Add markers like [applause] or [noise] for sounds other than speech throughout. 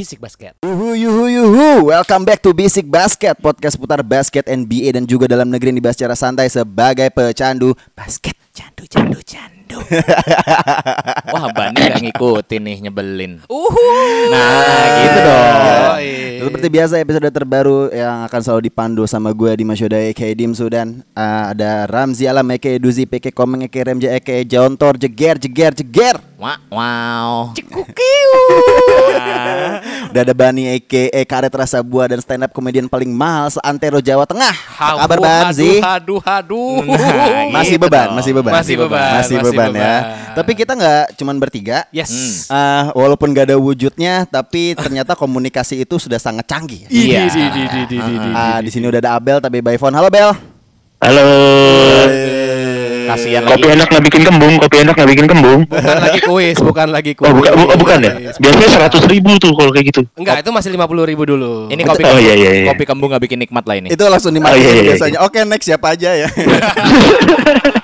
Bisik Basket. Yuhu yuhu yuhu. Welcome back to Basic Basket Podcast putar basket NBA dan juga dalam negeri yang dibahas secara santai sebagai pecandu basket. Candu candu candu. [laughs] Wah Bani gak ngikutin nih nyebelin. Uhu. Nah gitu dong. Yoi. Seperti biasa episode terbaru yang akan selalu dipandu sama gue di Masyoda Eke Dimsu dan uh, ada Ramzi Alam Eke Duzi Peke Komeng Eke Remja Eke Jontor Jeger Jeger Jeger Wah, [laughs] Wow Udah ada Bani Eke E Karet Rasa Buah dan stand up komedian paling mahal seantero Jawa Tengah Apa kabar Banzi? Aduh, aduh, aduh. Nah, Masih gitu beban, dong. masih beban, Masih beban, masih masih beban ya. beban. Tapi kita nggak cuman bertiga. Yes. Ah, walaupun gak ada wujudnya, tapi ternyata komunikasi itu sudah sangat canggih. Iya. Di, di, di, di, di, di. Ah, di sini udah ada Abel tapi by phone. Halo Bel. Halo. Kasihan Kopi lagi enak nggak bikin kembung, kopi enak nggak bikin kembung. Bukan lagi kuis, bukan lagi kuis. Oh bukan, bu- oh, bukan ya? Biasanya seratus ribu tuh kalau kayak gitu. Enggak, itu masih 50 ribu dulu. Ini kopi Oh, kembung, iya, iya, iya. kopi kembung gak bikin nikmat lah ini Itu langsung dimatiin Oh, iya, iya, iya. biasanya. Oke, next siapa aja ya. [laughs]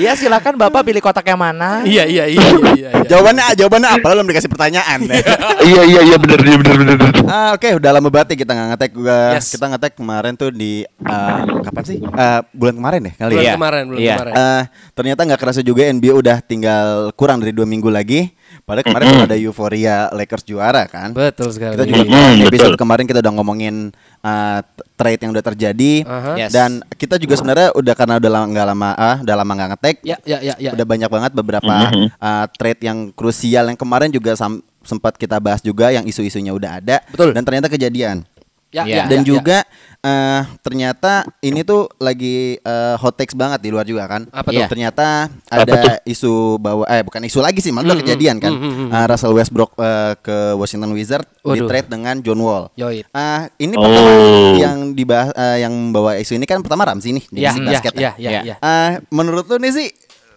Iya silakan bapak pilih kotak yang mana Iya, iya, iya, iya, iya. iya. jawabannya jawabannya apa? Belum dikasih pertanyaan. [laughs] iya iya iya bener iya, bener bener. bener. ah, oke, udah lama banget ya kita nggak ngetek. Yes. Kita ngetek kemarin tuh di ah, kapan sih? Ah, bulan kemarin ya kali Bulan ya. kemarin, bulan Iya. kemarin. Eh, ternyata nggak kerasa juga NBA udah tinggal kurang dari dua minggu lagi. Padahal kemarin Mm-mm. tuh ada euforia Lakers juara kan. Betul sekali. Kita juga Mm-mm, di episode betul. kemarin kita udah ngomongin uh, trade yang udah terjadi Aha. Yes. dan kita juga sebenarnya udah karena udah lama nggak lama ah udah lama nggak ngetek Ya, ya, ya, ya. udah banyak banget beberapa Mhm. uh, trade yang krusial yang kemarin juga sempat kita bahas juga yang isu-isunya udah ada Betul. dan ternyata kejadian Ya, Iya. ya, dan ya, juga eh, ternyata ini tuh lagi eh, hot takes banget di luar juga kan. Apa tuh? Ternyata Apa ada tuh? isu bahwa eh bukan isu lagi sih, malah Hmm, kejadian kan. hmm, hmm. Eh, Russell Westbrook eh, ke Washington Wizards di trade dengan John Wall. ya. Yoi. Ah, ini Oh. pertama yang dibahas eh, yang membawa isu ini kan pertama Ramzi nih di Ya, ya, basket. ya, ya, Ya. ya. Ah, menurut lu nih sih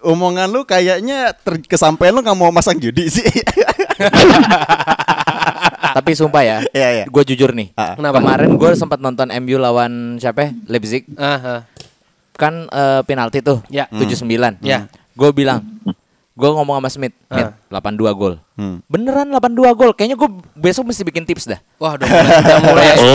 omongan lu kayaknya ter- kesampaian lu nggak mau masang judi sih. [laughs] [laughs] Tapi sumpah ya Iya, iya. Gue jujur nih Ah. Kenapa? Kemarin gue sempat nonton MU lawan siapa? Leipzig Aha. Kan eh, penalti tuh Ya. 7-9 Ya. Gue bilang Gue ngomong sama Smith Smith, Ah. 82 gol Hmm. Beneran 82 gol Kayaknya gue besok mesti bikin tips dah Wah, udah mulai, udah [laughs] mulai, Oh.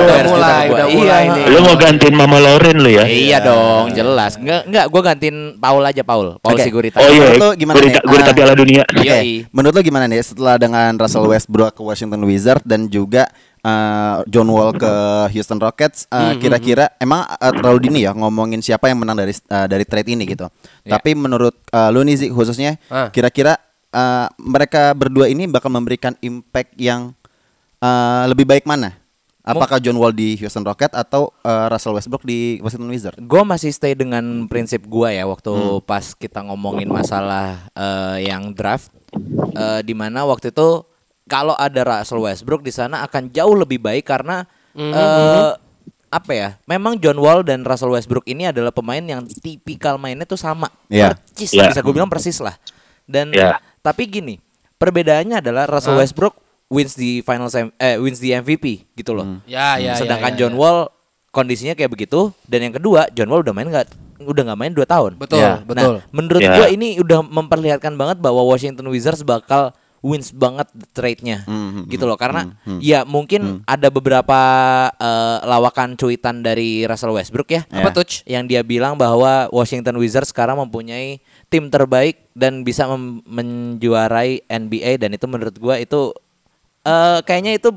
udah mulai, udah mulai Iya. nih. Lu mau gantiin Mama Loren lu ya? Iya dong, jelas. Enggak, enggak, gue gantiin Paul aja, Paul. Paul Oke. Sigurita. Oh iya, Menurut lu gimana gurita, nih? gurita Ah. Piala Dunia. Oke, Yoi. menurut lo gimana nih setelah dengan Russell Westbrook ke Washington Wizards dan juga uh, John Wall ke Houston Rockets, uh, kira-kira emang uh, terlalu dini ya ngomongin siapa yang menang dari uh, dari trade ini gitu. Ya. Tapi menurut uh, lo nih khususnya, Ah. kira-kira uh, mereka berdua ini bakal memberikan impact yang uh, lebih baik mana? Apakah John Wall di Houston Rockets atau uh, Russell Westbrook di Washington Wizards? Gue masih stay dengan prinsip gue ya waktu Hmm. pas kita ngomongin masalah eh, yang draft, eh, di mana waktu itu kalau ada Russell Westbrook di sana akan jauh lebih baik karena Hmm, eh, apa ya? Memang John Wall dan Russell Westbrook ini adalah pemain yang tipikal mainnya tuh sama, Iya. persis Iya. bisa gue bilang persis lah. Dan Iya. tapi gini, perbedaannya adalah Russell Ah. Westbrook wins di finals M- eh wins di MVP gitu loh. Ya, ya, ya, Sedangkan ya, John ya. Wall kondisinya kayak begitu dan yang kedua John Wall udah main nggak udah nggak main 2 tahun. Betul, Ya. betul. Nah, menurut Ya. gua ini udah memperlihatkan banget bahwa Washington Wizards bakal wins banget trade-nya Hmm, hmm, gitu loh. Karena hmm, hmm. ya mungkin ada beberapa eh, lawakan cuitan dari Russell Westbrook ya. Apa tuh? yang dia bilang bahwa Washington Wizards sekarang mempunyai tim terbaik dan bisa menjuarai NBA dan itu menurut gua itu eh kayaknya itu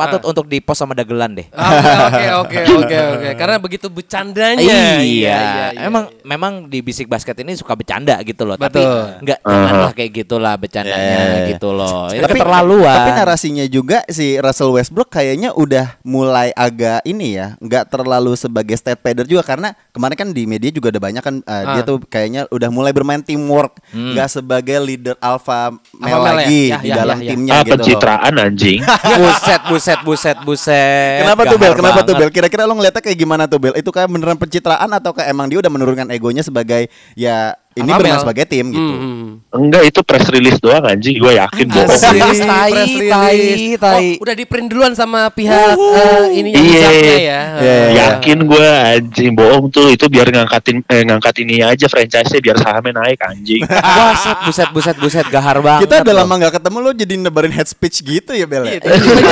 patut Ah. untuk di post sama dagelan deh. Oke oke oke [laughs] oke oke karena begitu bercandanya. Iya, emang memang di bisik basket ini suka bercanda gitu loh, tapi Betul. nggak janganlah kayak gitulah bercandanya Eh. gitu loh. Itu tapi, keterlaluan. Tapi narasinya juga si Russell Westbrook kayaknya udah mulai agak ini ya, nggak terlalu sebagai state pader juga karena kemarin kan di media juga ada banyak kan uh, dia Ah. tuh kayaknya udah mulai bermain teamwork, Hmm. nggak sebagai leader alpha male male ya? lagi Ya, di ya, dalam ya, ya. timnya Ah, gitu. loh. pencitraan anjing. [laughs] buset, buset, buset, buset. Kenapa tuh Bel? Kenapa tuh. Bel? Kira-kira lo ngeliatnya kayak gimana tuh Bel? Itu kayak beneran pencitraan atau kayak emang dia udah menurunkan egonya sebagai ya ini Sama bermain sebagai tim gitu. Hmm, hmm. Enggak itu press release doang anjing, gue yakin bohong. Press tai, press release. tai, tai. Oh, udah di print duluan sama pihak ininya Iya. Wizardnya ya. Iya. Eh, Yakin gue anjing bohong tuh itu biar ngangkatin eh, ngangkat ini aja franchise-nya biar sahamnya naik anjing. [laughs] Buset, buset, buset, buset, gahar banget. Kita udah lama nggak ketemu lo jadi nebarin head speech gitu ya Bel. Iya, ya? tiba-tiba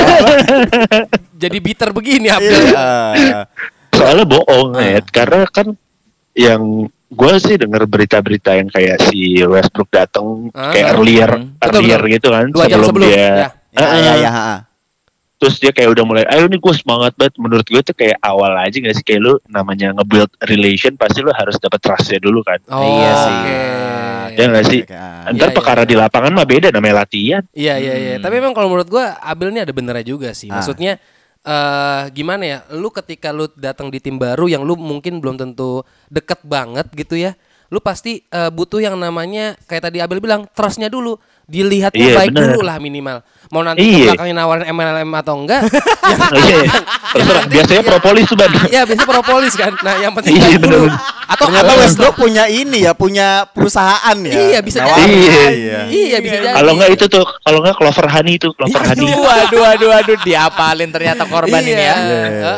[laughs] Jadi bitter begini Abdul. Iya. Soalnya bohong, Ah. Ed. karena kan yang gue sih denger berita-berita yang kayak si Westbrook datang Ah. kayak earlier, Hmm. Betul, earlier betul. gitu kan Dua jam sebelum, sebelum, dia. ya. Ya, Ah, ya, ah. ya, ha, ha. Terus dia kayak udah mulai, ayo nih gue semangat banget. Menurut gue tuh kayak awal aja gak sih kayak lu namanya nge-build relation pasti lu harus dapet trustnya dulu kan. Oh, Iya sih. oke. Ya nggak sih? Oke, oke. Ntar Iya, perkara iya, di lapangan mah beda namanya latihan. Iya iya iya. Hmm. Tapi memang kalau menurut gua Abel ini ada benernya juga sih. Ah. Eh gimana ya? Lu ketika lu datang di tim baru yang lu mungkin belum tentu deket banget gitu ya. Lu pasti eh, butuh yang namanya kayak tadi Abel bilang trustnya dulu. Dilihatnya Iya, baik bener. dulu lah minimal. Mau nanti Iya. belakangnya nawarin MLM atau enggak? yang, [laughs] Iya, terserah. Biasanya iya. propolis tuh ban. ya biasanya propolis kan. Nah yang penting Iya, baik dulu. Atau Ternyata atau- Westbrook punya ini ya, punya perusahaan ya. Iya, bisa jadi. Iya. Iya bisa jadi. Kalau nggak itu tuh, kalau nggak Clover Honey itu, Clover Honey. Aduh, aduh, aduh, aduh, diapalin ternyata korban ini ya. Iya.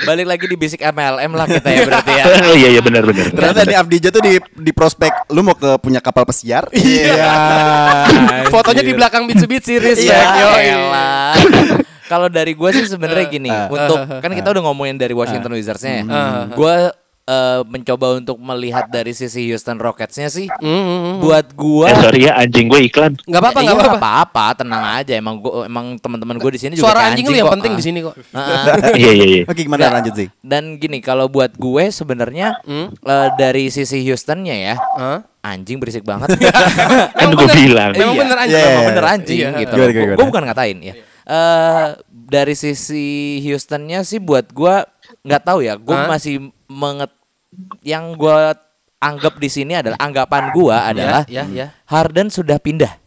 Balik lagi di basic MLM lah kita ya berarti ya. Oh [laughs] iya iya benar benar. Ternyata nih Abdija tuh di di prospek lu mau ke punya kapal pesiar. [laughs] Iya. Fotonya di belakang Mitsubishi respect. Iya, yoi. elah. Kalau dari gue sih sebenarnya [laughs] gini, Ah. untuk kan kita udah ngomongin dari Washington Wizards-nya ya. Ah. Gue eh, mencoba untuk melihat dari sisi Houston Rockets-nya sih. Hmm, hmm, hmm. Buat gue Eh sorry ya anjing gue iklan. Nggak apa-apa, Iya, nggak apa-apa. apa-apa, tenang aja. Emang gua, emang teman-teman gue di sini juga Suara anjing lu yang kok. penting Ah. di sini kok. [laughs] [laughs] Iya iya iya. Oke, gimana lanjut sih? Dan gini, kalau buat gue sebenarnya Hmm? eh, dari sisi Houstonnya ya, anjing berisik banget. [laughs] Kan Emang gue bilang. Memang Iya. bener anjing. Iya. Memang bener anjing gitu. Gue bukan ngatain ya. Eh dari sisi Houstonnya sih buat gue nggak tahu ya. Gue Hah? masih menget yang gue anggap di sini adalah anggapan gue adalah ya, ya. Harden sudah pindah.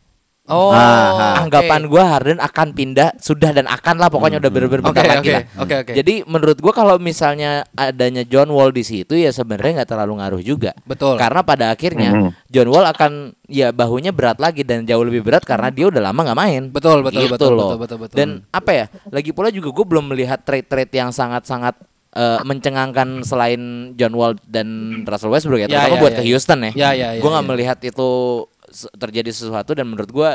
Oh, Ah, oke. Anggapan gue Harden akan pindah sudah dan akan lah pokoknya udah bener-bener Oke, bentar lagi oke, lah. oke, oke. Jadi menurut gue kalau misalnya adanya John Wall di situ ya sebenarnya nggak terlalu ngaruh juga. Betul. Karena pada akhirnya Mhm. John Wall akan ya bahunya berat lagi dan jauh lebih berat karena dia udah lama nggak main. Betul, betul, Gitu betul, loh. betul, betul, betul. Dan apa ya? Lagi pula juga gue belum melihat trade-trade yang sangat-sangat eh, mencengangkan selain John Wall dan Russell Westbrook ya, Ya, terutama ya, buat ya, ke. Houston ya. Ya, ya, ya, gue nggak ya. melihat itu terjadi sesuatu dan menurut gue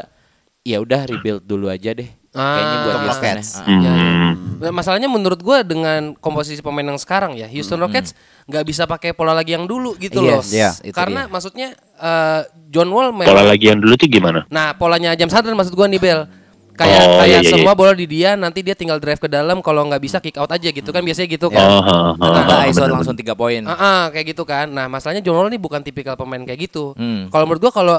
ya udah rebuild dulu aja deh. Kayaknya buat Ah, Houston ya. Rockets. Ah. Ya, ya. Hmm. Nah, Masalahnya menurut gua dengan komposisi pemain yang sekarang ya, Houston Rockets nggak bisa pakai pola lagi yang dulu gitu loh. Yes, Iya. itu Karena dia. maksudnya eh, John Wall Pola lagi yang dulu tuh gimana? Nah, polanya James Harden maksud gua nih Bel. Kayak Oh, kayak iya, iya, semua iya. bola di dia, nanti dia tinggal drive ke dalam kalau nggak bisa kick out aja gitu kan biasanya gitu kan. Oh, Tambah ha, ISO bener, langsung 3 poin. Ah, ah, kayak gitu kan. Nah, masalahnya John Wall ini bukan tipikal pemain kayak gitu. Hmm. Kalau menurut gua kalau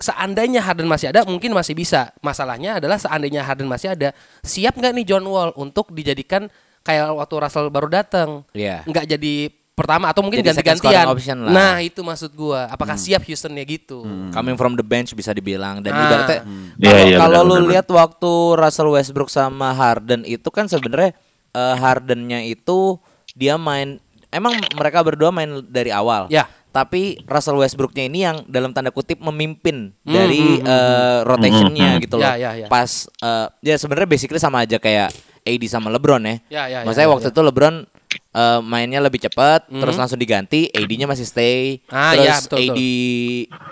seandainya Harden masih ada, mungkin masih bisa. Masalahnya adalah seandainya Harden masih ada, siap nggak nih John Wall untuk dijadikan kayak waktu Russell baru datang? Iya. Nggak jadi pertama atau mungkin ganti-gantian. Nah, itu maksud gua. Apakah siap Houstonnya gitu? Coming from the bench bisa dibilang dan Ah. ibaratnya Iya, kalau iya, kalau benar, lu lihat waktu Russell Westbrook sama Harden itu kan sebenarnya eh, Hardennya itu dia main emang mereka berdua main dari awal. Ya. Tapi Russell Westbrooknya ini yang dalam tanda kutip memimpin Hmm, dari hmm, eh, rotationnya Hmm, gitu loh. Ya, ya, ya. Pas eh, ya sebenarnya basically sama aja kayak AD sama LeBron ya. Ya, ya, ya, Maksudnya ya, waktu ya. itu LeBron eh, mainnya lebih cepat, Mhm. terus langsung diganti, AD-nya masih stay, Ah, terus ya, betul, AD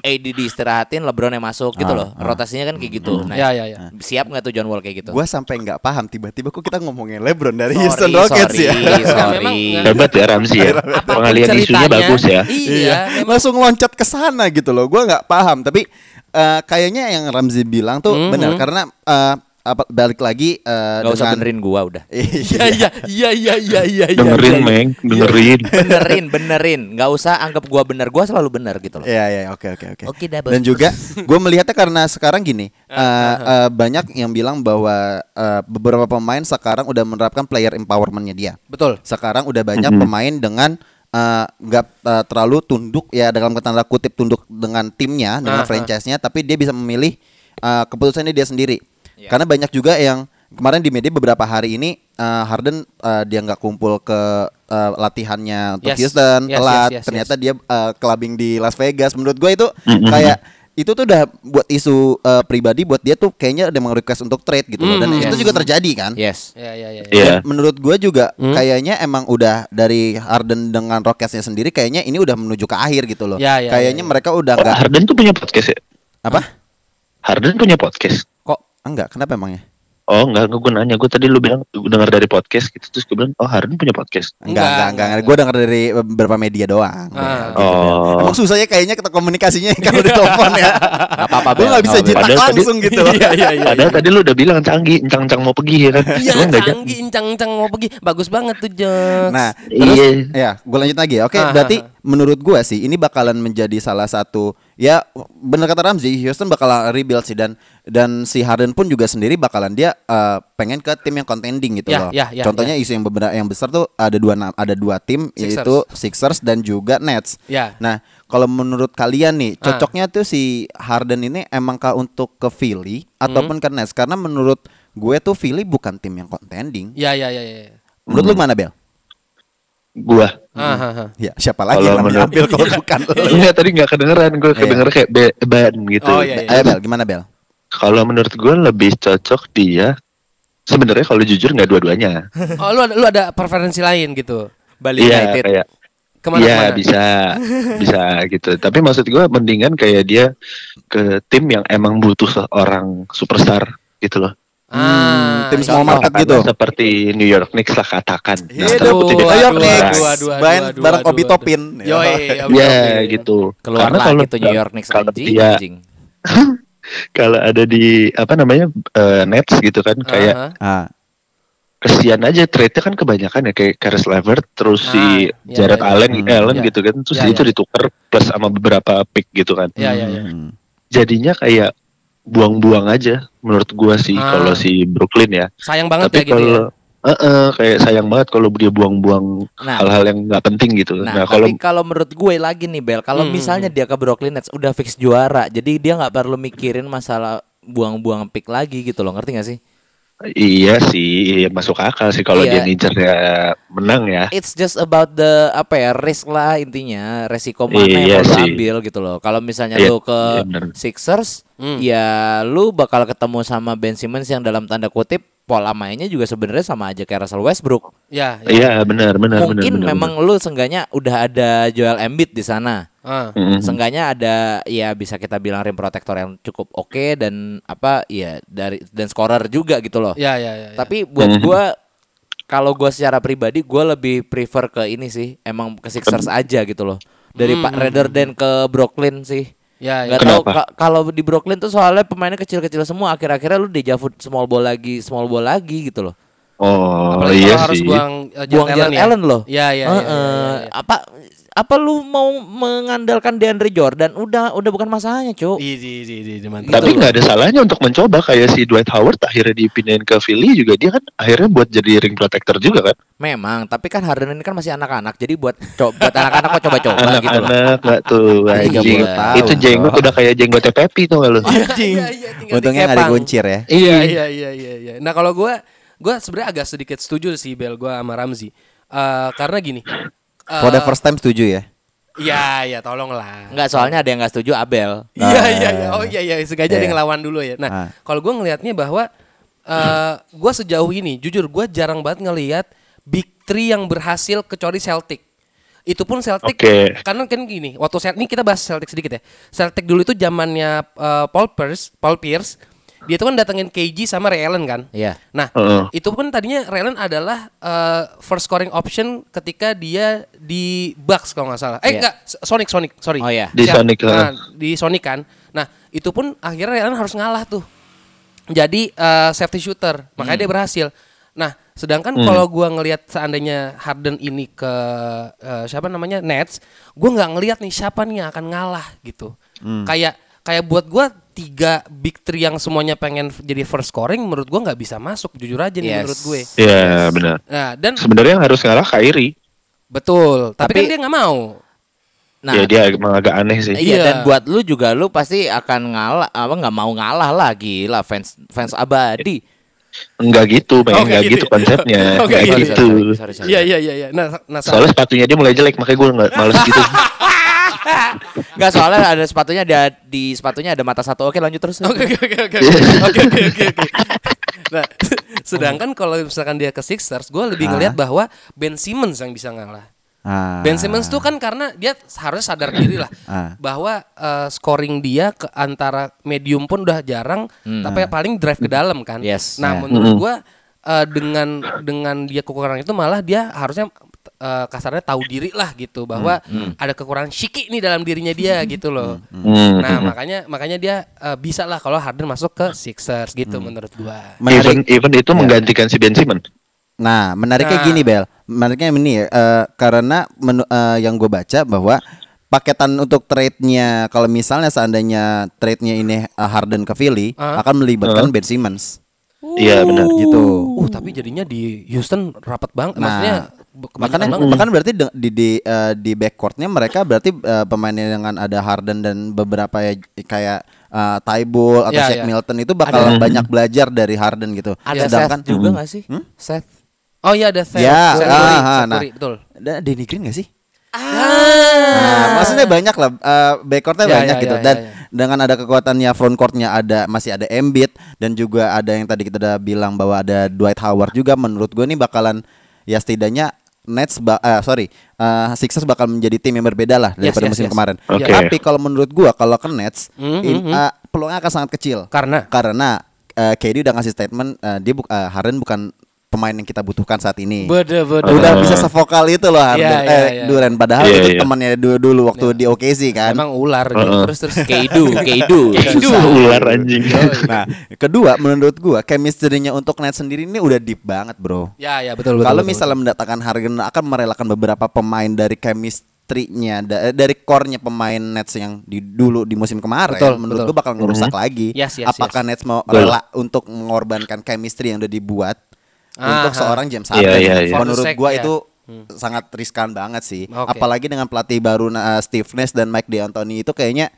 AD diistirahatin, LeBron yang masuk gitu Ah, loh. Rotasinya kan kayak gitu. Nah, Ya, ya, ya. siap nggak tuh John Wall kayak gitu? Gua sampai nggak paham tiba-tiba kok kita ngomongin LeBron dari Sorry, Houston Rockets sorry, ya. sorry. [laughs] Hebat ya Ramzi ya. Pengalian isunya bagus ya. Iya, memang langsung loncat ke sana gitu loh. Gua nggak paham, tapi eh, kayaknya yang Ramzi bilang tuh Mhm. benar karena eh, apa balik lagi eh, Gak usah dengan benerin gua udah. [laughs] Iya, iya, iya, iya, iya, iya. Dengerin iya, iya. Meng, dengerin. [laughs] benerin, benerin. Nggak usah anggap gua bener. Gua selalu bener gitu loh. Iya iya oke oke oke. Oke, dah. Dan juga [laughs] gue melihatnya karena sekarang gini eh, eh, banyak yang bilang bahwa eh, beberapa pemain sekarang udah menerapkan player empowermentnya dia. Betul. Sekarang udah banyak Mhm. pemain dengan nggak eh, terlalu tunduk ya dalam tanda kutip tunduk dengan timnya dengan ah. franchise-nya, tapi dia bisa memilih eh, keputusannya dia sendiri. Iya. Karena banyak juga yang kemarin di media beberapa hari ini eh, Harden eh, dia nggak kumpul ke eh, latihannya untuk Yes. Houston Yes, telat yes, yes, ternyata yes. dia clubbing di Las Vegas menurut gue itu kayak itu tuh udah buat isu eh, pribadi buat dia tuh kayaknya ada mau request untuk trade gitu loh dan Mm, itu yes. juga terjadi kan Yes. Ya ya ya. ya. Iya. Dan menurut gue juga Hmm? kayaknya emang udah dari Harden dengan Rocketsnya sendiri kayaknya ini udah menuju ke akhir gitu loh. Ya, ya, kayaknya ya, ya. mereka udah Oh, nggak Harden tuh punya podcast ya? apa? Harden punya podcast. Kok enggak? Kenapa emangnya? Oh enggak, gue nanya. Gue tadi lu bilang gue dengar dari podcast gitu. Terus gue bilang, oh Harden punya podcast. Enggak, Enggak, enggak, enggak. enggak. Gue denger dari beberapa media doang. Ah. Ya, gitu, Oh. Bel. Emang susahnya kayaknya kita komunikasinya kalau [laughs] di telepon ya. Gak apa-apa Gue nggak bisa jitak Padahal tadi- langsung gitu. [laughs] Iya iya iya. Padahal tadi lu udah bilang canggih, encang-encang mau pergi ya kan? Iya canggih encang-encang mau pergi bagus banget tuh Joks. Nah, terus Iya. ya, gue lanjut lagi. Oke, Ah, berarti ah, ah. menurut gue sih ini bakalan menjadi salah satu ya bener kata Ramzi, Houston bakalan rebuild sih dan dan si Harden pun juga sendiri bakalan dia eh, pengen ke tim yang contending gitu Ya, loh. ya, ya, Contohnya isu yang beberapa yang besar tuh ada dua ada dua tim Sixers. yaitu Sixers dan juga Nets. Ya. Nah, kalau menurut kalian nih, Ah. cocoknya tuh si Harden ini emangkah untuk ke Philly ataupun Hmm. ke Nets? Karena menurut gue tuh Philly bukan tim yang contending. Ya ya ya ya. Menurut lu mana Bel? Gua. Ah, ah, ah. Ya, siapa lagi Kalau yang menurut- diambil kalau bukan [laughs] lu? Iya tadi nggak kedengeran, gue Iya. kedengeran kayak be- ban gitu. Oh, iya, iya. Ayo Bel, gimana Bel? Kalau menurut gue lebih cocok dia. Sebenarnya kalau jujur nggak dua-duanya. [laughs] Oh lu ada lu ada preferensi lain gitu. Bali Iya United. kayak Ke mana Iya bisa bisa gitu. Tapi maksud gue mendingan kayak dia ke tim yang emang butuh seorang superstar gitu loh. Ah, tim small market gitu. Seperti New York Knicks lah katakan. Nah, Hidup New York Knicks. Main bareng Obi. Topin. Obi [laughs] Ya gitu. Keluar Karena kalau tuh New York Knicks kalau anjing, dia anjing. [laughs] kalau ada di apa namanya eh, Nets gitu kan kayak. Ah, kesian aja trade-nya kan kebanyakan ya kayak Karis Levert terus Ah, si iya, Jared iya, Allen iya. Allen Iya. gitu kan terus Iya, itu iya. ditukar plus sama beberapa pick gitu kan. Iya iya iya. hmm. Jadinya kayak buang-buang aja menurut gua sih Ah. kalau si Brooklyn ya. Sayang banget Tapi ya gitu ya. kalau eh-eh, kayak sayang banget kalau dia buang-buang Nah. hal-hal yang nggak penting gitu. Nah, Nah, kalau tapi kalau menurut gue lagi nih Bel, kalau Hmm, misalnya dia ke Brooklyn Nets udah fix juara, jadi dia nggak perlu mikirin masalah buang-buang pick lagi gitu loh, ngerti gak sih? Iya sih iya, masuk akal sih kalau Iya. dia ngincernya menang ya. It's just about the apa ya risk lah intinya, resiko mana Iya yang sih. ambil gitu loh. Kalau misalnya Iya, lu ke iya bener. Sixers, Hmm. ya lu bakal ketemu sama Ben Simmons yang dalam tanda kutip pola mainnya juga sebenarnya sama aja kayak Russell Westbrook. Ya, ya. Iya benar benar benar. Mungkin benar, memang lu seenggaknya udah ada Joel Embiid di sana. Ah. benar. Mhm. Seenggaknya ada ya bisa kita bilang rim protector yang cukup oke dan apa ya dari dan scorer juga gitu loh. Ya ya ya. ya. Tapi buat Mhm. gua kalau gua secara pribadi gua lebih prefer ke ini sih, emang ke Sixers aja gitu loh. Dari Hmm, Pak hmm, rather than ke Brooklyn sih. ya ya. Gak ka- kalau di Brooklyn tuh soalnya pemainnya kecil-kecil semua akhir-akhirnya lu dijavut small ball lagi, small ball lagi gitu loh. Oh Apalagi iya harus sih. buang uh, Buang Jared Jared ya. Allen loh. Iya iya iya, Heeh. iya, iya, iya. Apa apa lu mau mengandalkan DeAndre Jordan? Udah udah bukan masalahnya, Cuk. Di di di di, di mantap. Tapi nggak ada salahnya untuk mencoba kayak si Dwight Howard akhirnya dipindahin ke Philly juga dia kan akhirnya buat jadi ring protector juga kan. Memang, tapi kan Harden ini kan masih anak-anak, jadi buat co- buat anak-anak kok coba-coba gitu. Anak-anak nggak tuh anjing. Itu jenggot udah kayak jenggotnya Pepi tuh lu? Anjing. Iya, iya, tinggal Untungnya nggak dikepang. dikuncir ya. Iya iya iya iya iya. Nah, kalau gua gua sebenarnya agak sedikit setuju sih Bel gua sama Ramzi. Eh, karena gini. Eh, For the first time setuju ya. Iya iya tolonglah. Enggak, soalnya ada yang nggak setuju Abel. Iya iya iya. Oh iya iya sengaja Iya. dia ngelawan dulu ya. Nah, Ah. kalau gua ngelihatnya bahwa eh gua sejauh ini jujur gua jarang banget ngelihat Big Three yang berhasil kecuali Celtic. Itu pun Celtic Oke. karena kan gini, waktu Celtic ini kita bahas Celtic sedikit ya. Celtic dulu itu zamannya eh, Paul Pierce, Paul Pierce. Dia itu kan datengin KG sama Ray Allen kan. Iya. Nah, Heeh. itu pun tadinya Ray Allen adalah eh, first scoring option ketika dia di Bucks kalau nggak salah. Eh Iya. enggak, Sonic Sonic, sorry. Oh, iya. Di Siap. Sonic, Nah, di Sonic kan. Nah, itu pun akhirnya Ray Allen harus ngalah tuh. Jadi eh, safety shooter, makanya dia berhasil. Nah, sedangkan kalau gua ngelihat seandainya Harden ini ke eh, siapa namanya Nets, gua nggak ngelihat nih siapa nih yang akan ngalah gitu. Kayak kayak buat gua tiga big three yang semuanya pengen jadi first scoring menurut gua nggak bisa masuk jujur aja nih Yes. menurut gue. Iya benar. Nah, dan Sebenarnya yang harus ngalah Kyrie. betul, tapi, Tapi- kan dia nggak mau. Nah, ya dia emang agak aneh sih. Iya dan buat lu juga lu pasti akan ngalah apa nggak mau ngalah lagi lah fans fans abadi. Enggak gitu, Oh, nggak Enggak gitu gitu ya? konsepnya. [laughs] Oh, nggak Enggak gitu. gitu. Sorry. Iya iya iya iya. Nah, nah Soalnya sepatunya dia mulai jelek, makanya gue nggak males gitu. [laughs] Enggak soalnya ada sepatunya ada di sepatunya ada mata satu. Oke lanjut terus. Oke oke oke oke [laughs] oke oke. Nah, sedangkan kalau misalkan dia ke Sixers, gue lebih Ah. ngelihat bahwa Ben Simmons yang bisa ngalah. Ah. Ben Simmons tuh kan karena dia harus sadar diri lah Ah. bahwa eh, scoring dia ke antara medium pun udah jarang, tapi paling drive ke dalam kan. Yes. Nah, Ya. menurut gua eh, dengan dengan dia kekurangan itu malah dia harusnya eh, kasarnya tahu diri lah gitu bahwa ada kekurangan Shiki nih dalam dirinya dia gitu loh. Hmm. Nah, makanya makanya dia eh, bisa lah kalau Harden masuk ke Sixers gitu menurut gua. Even Menarik. even itu menggantikan si Ben Simmons. Nah, menariknya Nah. gini, Bel. Menariknya ini ya, eh, karena menu, eh, yang gue baca bahwa paketan untuk trade-nya kalau misalnya seandainya trade-nya ini eh, Harden ke Philly Ah. akan melibatkan Ben Simmons. Iya benar. Gitu. Uh, tapi jadinya di Houston rapat banget. Nah, Maksudnya Makanya banget. bahkan berarti de- di di eh, di backcourtnya mereka berarti eh, pemainnya dengan ada Harden dan beberapa ya kayak eh, Tybalt atau Ya, Shaq ya. Milton itu bakal banyak belajar dari Harden gitu. Ada Sedangkan Seth juga nggak sih? Seth. Oh iya ada Seth. Ya, Seth ah, Curry, ah, Seth nah. Curry, betul. ada Danny Green gak sih? Ah. Nah, maksudnya banyak lah uh, backcourtnya Ya, banyak ya, gitu ya, dan ya, ya. dengan ada kekuatannya frontcourtnya ada masih ada Embiid dan juga ada yang tadi kita udah bilang bahwa ada Dwight Howard juga menurut gue nih bakalan ya setidaknya Nets ba eh, sorry uh, Sixers bakal menjadi tim yang berbeda lah daripada yes, musim yes. kemarin. Oke. Tapi kalau menurut gua kalau ke Nets Mhm, in- mhm. uh, peluangnya akan sangat kecil Karena karena uh, KD udah ngasih statement uh, dia bu- uh, Harden bukan pemain yang kita butuhkan saat ini. Bede bede. Udah bisa sevokal itu loh Harden. Iya, iya, eh, iya. Duren padahal Iya, itu iya. temannya dulu, dulu waktu di OKC kan. Emang ular gitu. Heeh. Terus terus Keidu, [laughs] Keidu. Keidu. Ular anjing. Nah, kedua menurut gua chemistry-nya untuk Nets sendiri ini udah deep banget, Bro. Ya ya betul betul. Kalau betul, misalnya mendatangkan Harden akan merelakan beberapa pemain dari chemistry-nya da- eh, dari core-nya pemain Nets yang di dulu di musim kemarin Betul, menurut betul. gua bakal ngerusak lagi. Yes, yes, Apakah yes. Nets mau Betul. rela untuk mengorbankan chemistry yang udah dibuat. Untuk seorang James Iya, Harden? iya, iya. Menurut For the sake, gua ya. itu sangat riskan banget sih. Oke. Apalagi dengan pelatih baru uh, Steve Nash dan Mike D'Antoni itu kayaknya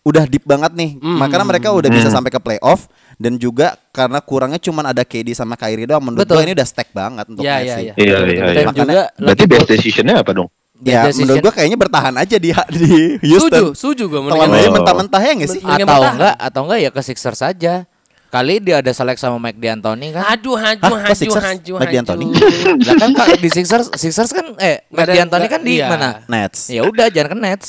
udah deep banget nih. Hmm. Makanya mereka udah bisa sampai ke playoff dan juga karena kurangnya cuman ada KD sama Kyrie doang menurut Betul. gua ini udah stack banget untuk sih. ya. Iya Betul, iya betul. iya. Dan juga Berarti best decisionnya apa dong? Ya, Best menurut decision. gua kayaknya bertahan aja di [laughs] di Setuju, Houston. setuju gue Telan aja Oh. mentah-mentah ya nggak sih? Atau enggak atau enggak ya ke Sixers saja. Kali dia ada selek sama Mike D'Antoni kan. Aduh, haju, Hah, haju, haju, Mike D'Antoni? Lah kan kalau di Sixers Sixers kan eh Mike D'Antoni kan di iya. mana? Nets. Ya udah jangan ke Nets.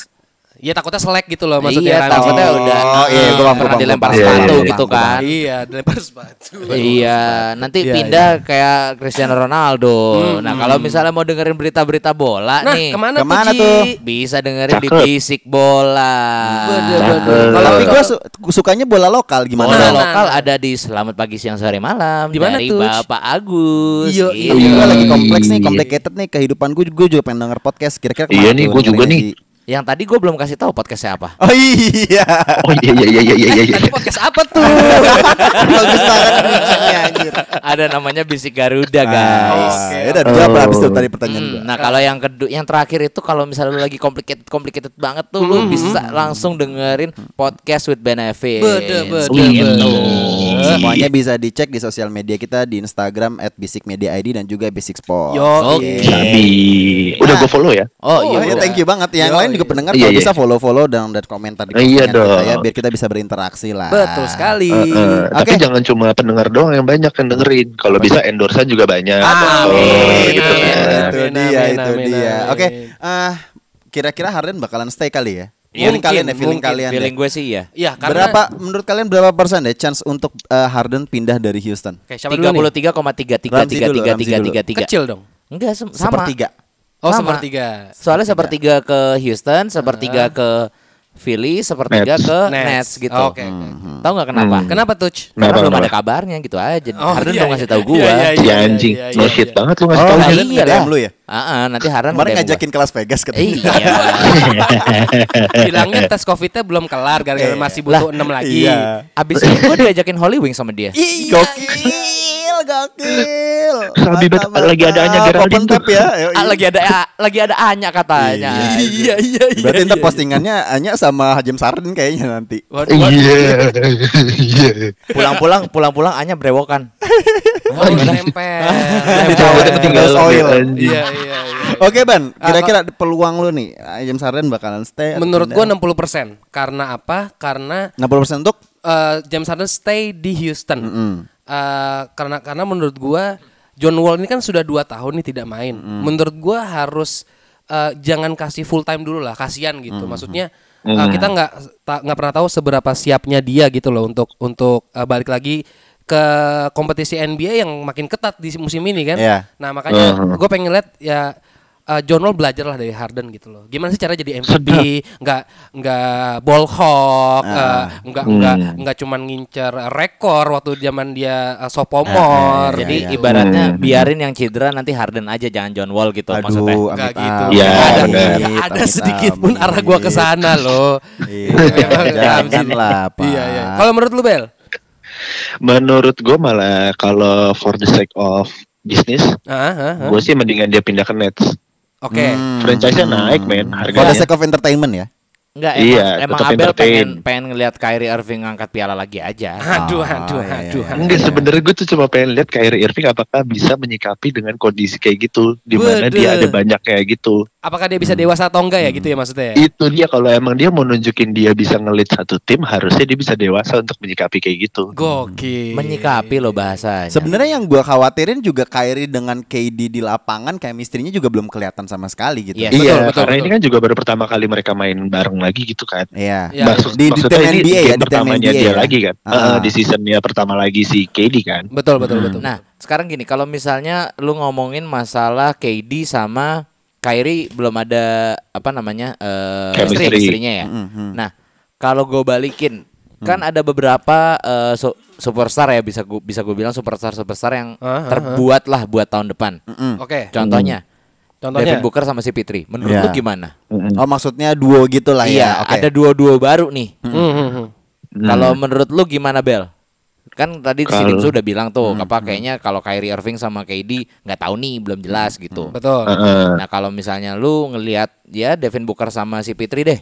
Ya takutnya selek gitu loh maksudnya. iya, Rans. takutnya Oh, udah iya, gua paham, pernah paham, dilempar paham. sepatu Iya, iya, gitu iya. kan. Iya, dilempar sepatu. Iya, nanti Iya, pindah kayak Cristiano Ronaldo. Nah, kalau misalnya mau dengerin berita-berita bola Nah, nih, ke mana, Ke mana tuh? tuh? Bisa dengerin di. Basic Bola. Bener, Cakep. bener. Kalau gua su- sukanya bola lokal gimana? Bola Nah, nah, lokal nah. ada di Selamat Pagi Siang Sore Malam Di mana dari tuh? Bapak Agus. Iya, gua lagi Iya. kompleks nih, complicated nih kehidupan gue. Gue juga pengen denger podcast. Kira-kira Iya nih, gua juga nih. Yang tadi gue belum kasih tahu podcastnya apa. [laughs] Oh iya. Oh iya iya iya iya iya iya. Tadi podcast apa tuh? [laughs] Bagus banget anjir. ada namanya Bisik Garuda, Ah, guys. Oke, ya udah dijawab Oh. habis itu tadi pertanyaan Hmm, gua. nah kalau yang kedua, yang terakhir itu kalau misalnya lu lagi complicated complicated banget tuh, lu bisa langsung dengerin podcast with benefit. Bede, bede, Gitu. bede. Semuanya bisa dicek di sosial media kita di Instagram @basicmediaid dan juga Basic Sport. Yo, Oke. Sabi. Udah gue follow ya. Oh, Oh, iya, iya, thank you banget. Yang Yo, lain juga iya. pendengar Iya, kalau iya. bisa follow-follow dan dan komentar di Iya dong. ya biar kita bisa berinteraksi lah. Betul sekali. Eh, eh, Tapi Oke. jangan cuma pendengar doang yang banyak yang dengerin. Kalau bisa endorse juga banyak. Ah, Oh, amin, gitu amin, kan. itu dia, amin, itu amin, dia. Oke, ah kira-kira Harden bakalan stay kali ya? Iya, Feeling kalian ya, feeling mungkin. kalian deh. Feeling gue sih iya. Iya, karena Berapa menurut kalian berapa persen deh chance untuk eh, Harden pindah dari Houston? Oke, siapa dulu nih? 33,33 Ramzi dulu, Ramzi dulu. Kecil dong. Enggak sama. Sepertiga. Oh, Sama. sepertiga. Soalnya sepertiga ke Houston, sepertiga ke Philly, sepertiga Nets. ke Nets. Nets, gitu. Oke, oke. Hmm. Tahu nggak kenapa? Hmm. Kenapa tuh? Karena Kenapa, belum ada kenapa? kabarnya gitu aja. Oh, Harden iya, ngasih iya. tahu gua. Iya, iya, Si iya, anjing. iya, No iya, shit iya. banget lu ngasih Oh, tahu. Harden iya lah. lu ya? Ah, ah, nanti Harden Kemarin gua. ngajakin ke Las Vegas katanya. Iya. [laughs] Bilangnya tes Covid-nya belum kelar gara-gara masih butuh 6 lagi. Iya. Abis itu [laughs] gue diajakin Holy Wings sama dia. Ih, gokil, gokil. Sabi lagi ada Anya. Geraldine tuh. ya. Yoi. Ah, lagi ada ah, lagi ada Anya katanya. Iya, iya iya. Berarti ntar postingannya hanya sama Hajem Sarden kayaknya nanti. Iya. Iya. Pulang-pulang pulang-pulang Anya brewokan. [laughs] Oh, nempel. [laughs] Ketinggalan Oil. Iya, iya, iya. Oke Ban, kira-kira peluang lu nih Hajem Sarden bakalan stay Menurut gua 60%. Karena apa? Karena 60% untuk eh, James Harden stay di Houston. Mm-mm. Eh, karena karena menurut gua John Wall ini kan sudah dua tahun nih tidak main. Menurut gua harus eh, jangan kasih full time dulu lah, kasihan gitu. Maksudnya eh, kita nggak nggak pernah tahu seberapa siapnya dia gitu loh untuk untuk eh, balik lagi ke kompetisi NBA yang makin ketat di musim ini kan. Iya. Nah makanya gue pengen lihat ya uh, John Wall belajar lah dari Harden gitu loh. Gimana sih cara jadi MVP? Nggak nggak ball hawk, uh, nggak nggak nggak cuman ngincer rekor waktu zaman dia uh, sophomore. Iya, Jadi iya. ibaratnya biarin yang cedera nanti Harden aja jangan John Wall gitu maksudnya. Aduh, Nggak amit gitu. Ya, ada, ada Amit sedikit pun arah gua ke sana loh. Iya, [laughs] janganlah, Pak. Iya, iya. Kalau menurut lu Bel? Menurut gue malah kalau for the sake of business, Ah, ah, ah. gue sih mendingan dia pindah ke Nets. Oke. Hmm. Franchise-nya naik, men, For the harganya. sake of entertainment ya. Enggak emang, Iya, emang tetap Abel pengen pengen ngeliat Kyrie Irving ngangkat piala lagi aja. Aduh, Ah, aduh, iya, aduh. iya. Enggak sebenarnya gue tuh cuma pengen lihat Kyrie Irving apakah bisa menyikapi dengan kondisi kayak gitu di mana dia ada banyak kayak gitu. Apakah dia bisa dewasa atau enggak ya gitu ya maksudnya ya? Itu dia kalau emang dia mau nunjukin dia bisa ngelit satu tim harusnya dia bisa dewasa untuk menyikapi kayak gitu. Gokil. Menyikapi loh bahasanya. Sebenarnya yang gua khawatirin juga Kyrie dengan KD di lapangan chemistry-nya juga belum kelihatan sama sekali gitu. Yes. iya, betul, betul, karena betul. ini kan juga baru pertama kali mereka main bareng lagi gitu kan. Iya. Ya, Maksud, di- di maksudnya tim ini NBA ya, game di pertamanya NBA dia ya. lagi kan. Ah. Heeh, di seasonnya pertama lagi si KD kan. Betul, betul, betul. Nah, sekarang gini, kalau misalnya lu ngomongin masalah KD sama Kyrie belum ada apa namanya eh Chemistry. chemistry-nya ya. Mhm. Nah, kalau gue balikin, kan ada beberapa eh, su- superstar ya bisa gue bisa gue bilang superstar superstar yang Ah, ah, terbuat lah buat tahun depan. Mm-mm. Oke. Contohnya, Contohnya Devin Booker sama si Pitri. Menurut Ya. lu gimana? Oh maksudnya duo gitu lah iya, ya. Oke. ada dua-dua baru nih. Hmm, hmm, hmm. Kalau menurut lu gimana Bel? Kan tadi si Kalau- Dimsu udah bilang tuh, apa kayaknya kalau Kyrie Irving sama KD nggak tahu nih, belum jelas gitu. Betul. Heeh. Nah kalau misalnya lu ngelihat ya Devin Booker sama si Pitri deh,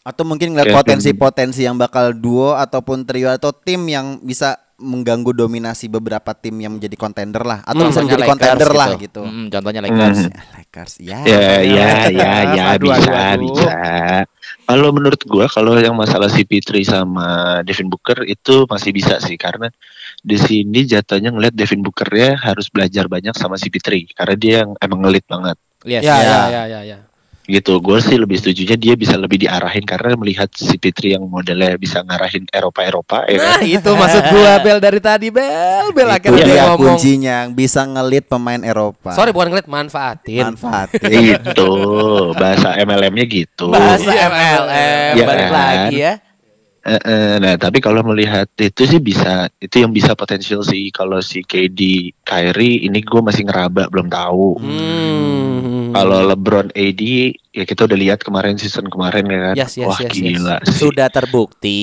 Atau mungkin ngeliat Kevin. potensi-potensi yang bakal duo ataupun trio atau tim yang bisa mengganggu dominasi beberapa tim yang menjadi kontender lah atau bisa Contohnya menjadi Lakers kontender lah gitu. Mm, contohnya Lakers. Ya, Lakers ya. Ya, ya, ya, [laughs] ya, Aduh, bisa, aduh, bisa. Kalau menurut gua, kalau yang masalah si Pitri sama Devin Booker itu masih bisa sih, karena di sini jatuhnya ngeliat Devin Booker ya harus belajar banyak sama si Pitri, karena dia yang emang ngelit banget. Yes, Ya, ya. ya, ya, ya, ya. Gitu, gue sih lebih setujunya dia bisa lebih diarahin karena melihat si Pitri yang modelnya bisa ngarahin Eropa-Eropa ya Nah, kan. itu maksud gua [laughs] Bel dari tadi Bel. Bel Itu akhirnya dia ngomong. kuncinya bisa ngelit pemain Eropa. Sorry bukan ngeliat manfaatin. manfaatin. [laughs] Gitu, bahasa MLM-nya gitu. Bahasa Iya, MLM Iya balik kan? lagi ya. Nah, tapi kalau melihat itu sih bisa, itu yang bisa potensial sih. Kalau si KD, Kyrie, ini gue masih ngeraba, belum tahu. Hmm. Kalau LeBron, AD, ya kita udah lihat kemarin season kemarin ya kan. Yes, yes, Wah yes, yes. gila sih. Sudah terbukti.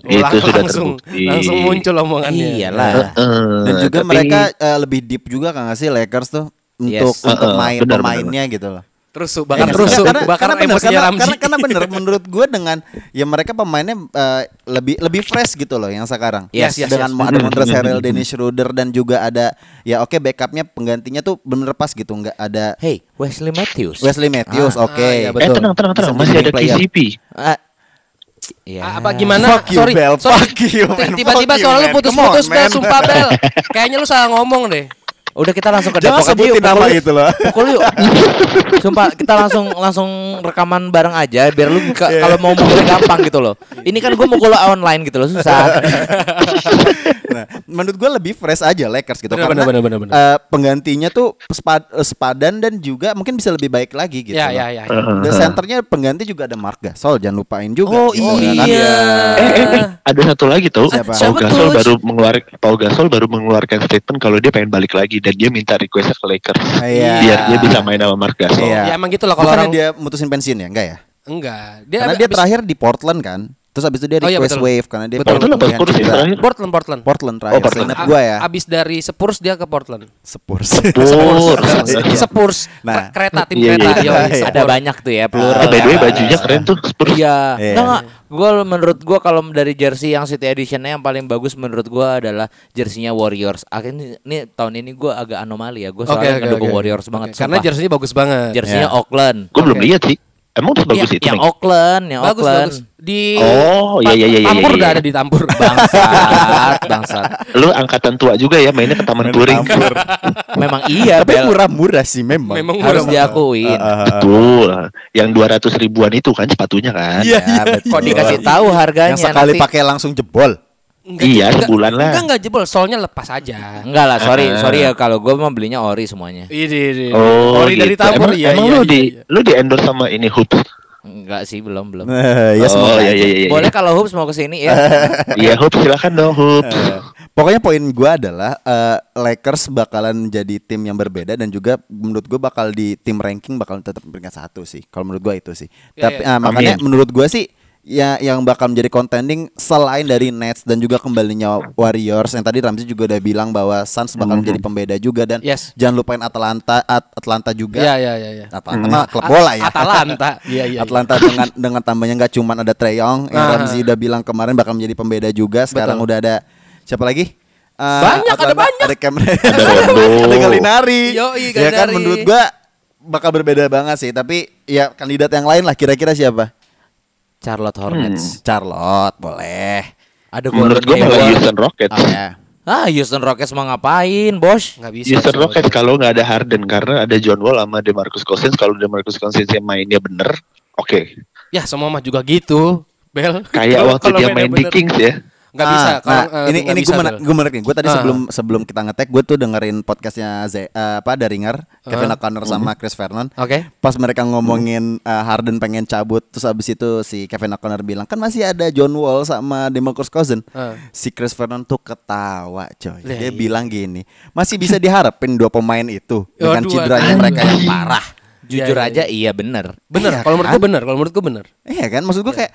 Itu Lang- sudah langsung, terbukti. Langsung muncul omongannya. Iyalah. Eh, Dan juga tapi- mereka eh, lebih deep juga kan nggak sih Lakers tuh untuk Yes. untuk Uh-uh, main benar, pemainnya gitu loh. Terus bakar Iya, terus karena, bakar karena bener, emosinya karena, Ramji. karena, karena bener [laughs] menurut gue dengan ya mereka pemainnya eh, lebih lebih fresh gitu loh yang sekarang. Yes, yes, dengan yes. ada Montrezl Harrell, Dennis Schroeder dan juga ada ya oke backupnya penggantinya tuh bener pas gitu nggak ada Hey, Wesley Matthews. Wesley Matthews Ah, oke. iya, Eh betul. tenang, tenang, tenang. Bisa Masih ada player. KCP. Ah, ya. Ah, apa gimana? Fuck you, sorry, Bel. sorry. Tiba-tiba soal lu putus-putus Bel, sumpah Bel. [laughs] Kayaknya lu salah ngomong deh. Udah kita langsung ke Jangan Depok aja yuk. sebutin nama pukul yuk. gitu loh. Pukul yuk. Sumpah kita langsung langsung rekaman bareng aja biar lu ka- kalau mau mukulnya gampang gitu loh. Ini kan gue mukul online gitu loh susah. [laughs] nah, menurut gue lebih fresh aja Lakers gitu Bener, karena bener, bener, bener. eh, penggantinya tuh sepad- eh, sepadan dan juga mungkin bisa lebih baik lagi gitu. Ya, loh. ya, ya. ya. Dan senternya pengganti juga ada Mark Gasol, jangan lupain juga. Oh gitu, iya. kan? Eh, eh, eh, ada satu lagi tuh. Siapa? Paul Siapa Gasol tuh? baru mengeluarkan Paul Gasol baru mengeluarkan statement kalau dia pengen balik lagi dan dia minta request ke Lakers Iya. biar dia bisa main sama Mark Gasol. Iya. Ya emang gitu loh kalau orang dia mutusin pensiun ya, enggak ya? enggak. Dia Karena dia abis- terakhir di Portland kan. Terus abis itu dia Oh, iya, request betul. wave karena dia Betul. Portland Spurs ya cedera. terakhir? Portland, Portland. Portland terakhir. Oh, Portland. Seingat gue ya. Abis dari Spurs dia ke Portland. [laughs] Spurs. Spurs. Spurs. Nah. kereta tim Iya, iya, kereta. iya. Yoi, Iya. Ada banyak tuh ya plural. Eh, by the way ya. bajunya keren tuh Spurs. Iya. Iya. Enggak. Gua menurut gua kalau dari jersey yang City Editionnya yang paling bagus menurut gua adalah jersinya Warriors. Akhirnya ini tahun ini gua agak anomali ya. Gua Oke, soalnya ngedukung oke. Warriors banget. Karena jersinya bagus banget. jersinya Ya. Auckland. Gue belum lihat sih. Emang udah bagus Iya, itu. yang Meng? Auckland, yang bagus Auckland. bagus. Di Oh, iya, iya, iya, iya, Tampur iya, udah iya. ada di Tampur. [laughs] Bangsat, bangsat. Lu angkatan tua juga ya mainnya ke Taman Puring. [laughs] Memang iya, Tapi murah-murah sih memang. Memang Harus murah. diakuin. Betul. Yang 200 ribuan itu kan sepatunya kan. Iya, iya. Kok dikasih tahu harganya Yang sekali nanti- pakai langsung jebol. Enggak, Iya, enggak, sebulan lah. Enggak enggak jebol, soalnya lepas aja. Enggak lah, sorry, Ah. sorry ya kalau gue mau belinya ori semuanya. Ini ini. Oh, Ori dari gitu. Tampur emang, iya emang iya. lu iya, di iya. lu di endorse sama ini Hoops. Enggak sih, belum belum. [laughs] ya oh, semoga iya, iya, iya, iya. Boleh kalau Hoops mau ke sini ya. [laughs] Iya, Hoops silakan dong Hoops. [laughs] Pokoknya poin gua adalah eh, Lakers bakalan jadi tim yang berbeda dan juga menurut gua bakal di tim ranking bakal tetap peringkat satu sih. Kalau menurut gua itu sih. Ya, Tapi ya. ah, makanya Amin. menurut gua sih ya yang bakal menjadi contending selain dari Nets dan juga kembalinya Warriors yang tadi Ramzi juga udah bilang bahwa Suns bakal menjadi pembeda juga dan Yes. jangan lupain Atlanta At- Atlanta juga. Iya iya iya iya. Atlanta mah klub bola ya. Atalanta. Iya iya. Atlanta dengan dengan tambahnya nggak cuma ada Trey Young yang Ah. Ramzi udah bilang kemarin bakal menjadi pembeda juga. Sekarang Betul. udah ada siapa lagi? Eh, Banyak, ada banyak. Ada Cameron, Ada Rondo. [laughs] ada Galinari. Yoi, Ya kan menurut gua bakal berbeda banget sih. Tapi ya kandidat yang lain lah kira-kira siapa? Charlotte Hornets. Charlotte boleh. Ada Menurut gue malah. Houston Rockets. Oh, ya. Ah, Houston Rockets mau ngapain, Bos? Enggak bisa. Houston. Rockets kalau nggak ada Harden karena ada John Wall sama DeMarcus Cousins kalau DeMarcus Cousins yang mainnya bener, oke. Ya semua mah juga gitu. Bel. Kayak [laughs] waktu dia main di bener. Kings ya. Nggak Ah, bisa. Nah, Kalau, eh, ini ini bisa, gue menarik, gue menarik nih. Gue tadi Ah. sebelum sebelum kita ngetek, gue tuh dengerin podcastnya Z, eh, apa Daringer, Kevin Ah. O'Connor sama Chris Vernon. Oke. Pas mereka ngomongin uh, Harden pengen cabut, terus abis itu si Kevin O'Connor bilang kan masih ada John Wall sama DeMarcus Cousins. Ah. Si Chris Vernon tuh ketawa, coy. Dia iya. bilang gini, masih bisa diharapin dua pemain itu dengan cederanya mereka yang parah. Jujur Iya, iya, aja iya bener. Bener. Iya Kalau menurut kan? gue bener. Kalau menurut gue bener. Iya kan, maksud gue kayak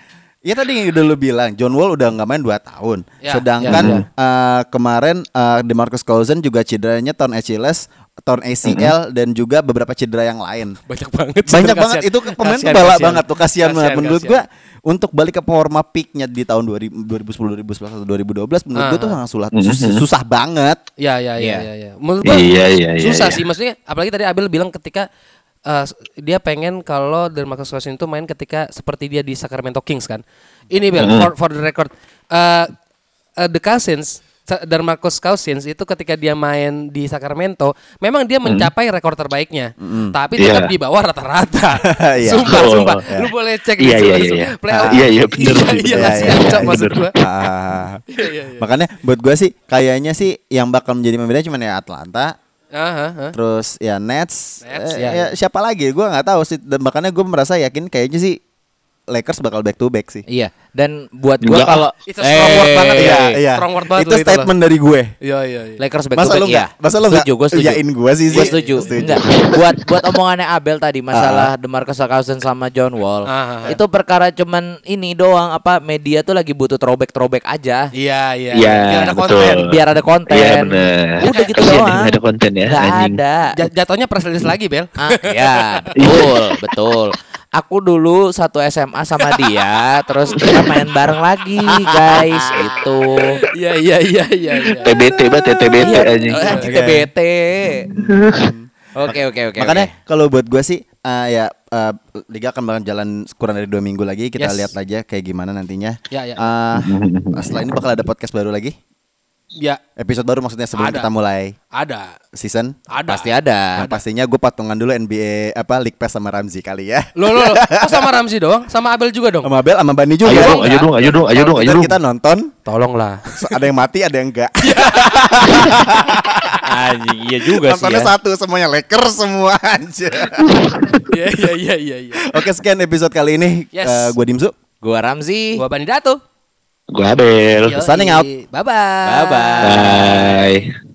Ya tadi yang udah lu bilang John Wall udah nggak main 2 tahun. Ya, Sedangkan ya, uh, kemarin uh, DeMarcus Cousins juga cederanya torn Achilles, torn ACL dan juga beberapa cedera yang lain. Banyak banget. Banyak Kasihan. banget itu pemain tuh balak banget tuh kasihan banget Kasihan, menurut kasihan. gua untuk balik ke forma peaknya di tahun 2000, 2010 2011 atau 2012 menurut gua Ah. tuh sangat sulah, sus- susah banget. Ya ya Iya. ya ya. ya. Menurut gua Iya, iya, iya, susah iya. sih. Maksudnya apalagi tadi Abel bilang ketika eh, dia pengen kalau Marcus Cousins itu main ketika seperti dia di Sacramento Kings kan. Ini Bel for, for the record eh eh, the Cousins Marcus Cousins itu ketika dia main di Sacramento memang dia mencapai rekor terbaiknya tapi tetap Iya. di bawah rata-rata [laughs] Iya. [laughs] sumpah Oh, sumpah iya. lu boleh cek Iya, di iya, iya, iya. playoff. Iya, iya, bener Iya, iya Iya, iya, maksud gua Ah. [laughs] Iya, iya, iya. Makanya buat gua sih kayaknya sih yang bakal menjadi pembeda cuma ya Atlanta, Aha, aha. terus ya Nets, Nets, eh, ya, ya, siapa lagi? Gua nggak tahu sih. Dan makanya gua merasa yakin kayaknya sih Lakers bakal back to back sih. Iya. Dan buat gua Enggak. kalau Itu strong word banget Eh, ya. Iya, Strong word banget Itu statement dari gue. Iya iya iya. Lakers back Masa to back lu iya. nggak- masa lu nggak setuju, gue setuju. iyain gua sih, Gue setuju. Setuju. Enggak. buat buat [laughs] omongannya Abel tadi masalah DeMarcus Cousins sama John Wall. Ah, ah, ah. Itu perkara cuman ini doang apa media tuh lagi butuh throwback throwback aja. Iya iya. Iya, Biar ada betul. konten. Biar ada konten. Iya benar. Udah gitu doang. ada konten ya. Anjing. ada. Ja- jatuhnya press release lagi Bel. Ah, ya, betul, betul. Aku dulu satu SMA sama dia, [laughs] terus kita main bareng lagi, guys. Itu. Iya iya iya iya. iya. TBT banget ya TBT Oke. TBT. [laughs] Oke, oke, oke. Makanya kalau buat gue sih uh, ya uh, liga akan bakal jalan kurang dari dua minggu lagi. Kita Yes. lihat aja kayak gimana nantinya. Ya, ya. Uh, setelah ini bakal ada podcast baru lagi. Ya Episode baru maksudnya sebelum Ada. kita mulai ada. season. Ada. pasti ada. Nah, pastinya gue patungan dulu NBA apa League Pass sama Ramzi kali ya. Lo lo, lo. [laughs] Kok sama Ramzi doang? Sama Abel juga dong? Sama Bel sama Bani juga. Ayo dong, ayo dong, ayo dong, ayo dong, ayo Kita, dong. kita nonton, Tolonglah. so- ada yang mati, ada yang enggak. [laughs] Anjing, iya juga sih Nontonnya ya. satu semuanya Lakers semua aja. Iya iya iya iya iya. Oke sekian episode kali ini. Yes. Eh, gue Dimsu. Gua Ramzi. Gua Bani Datu. Gua Abel. Yoi. Signing out. Bye bye. Bye-bye. Bye.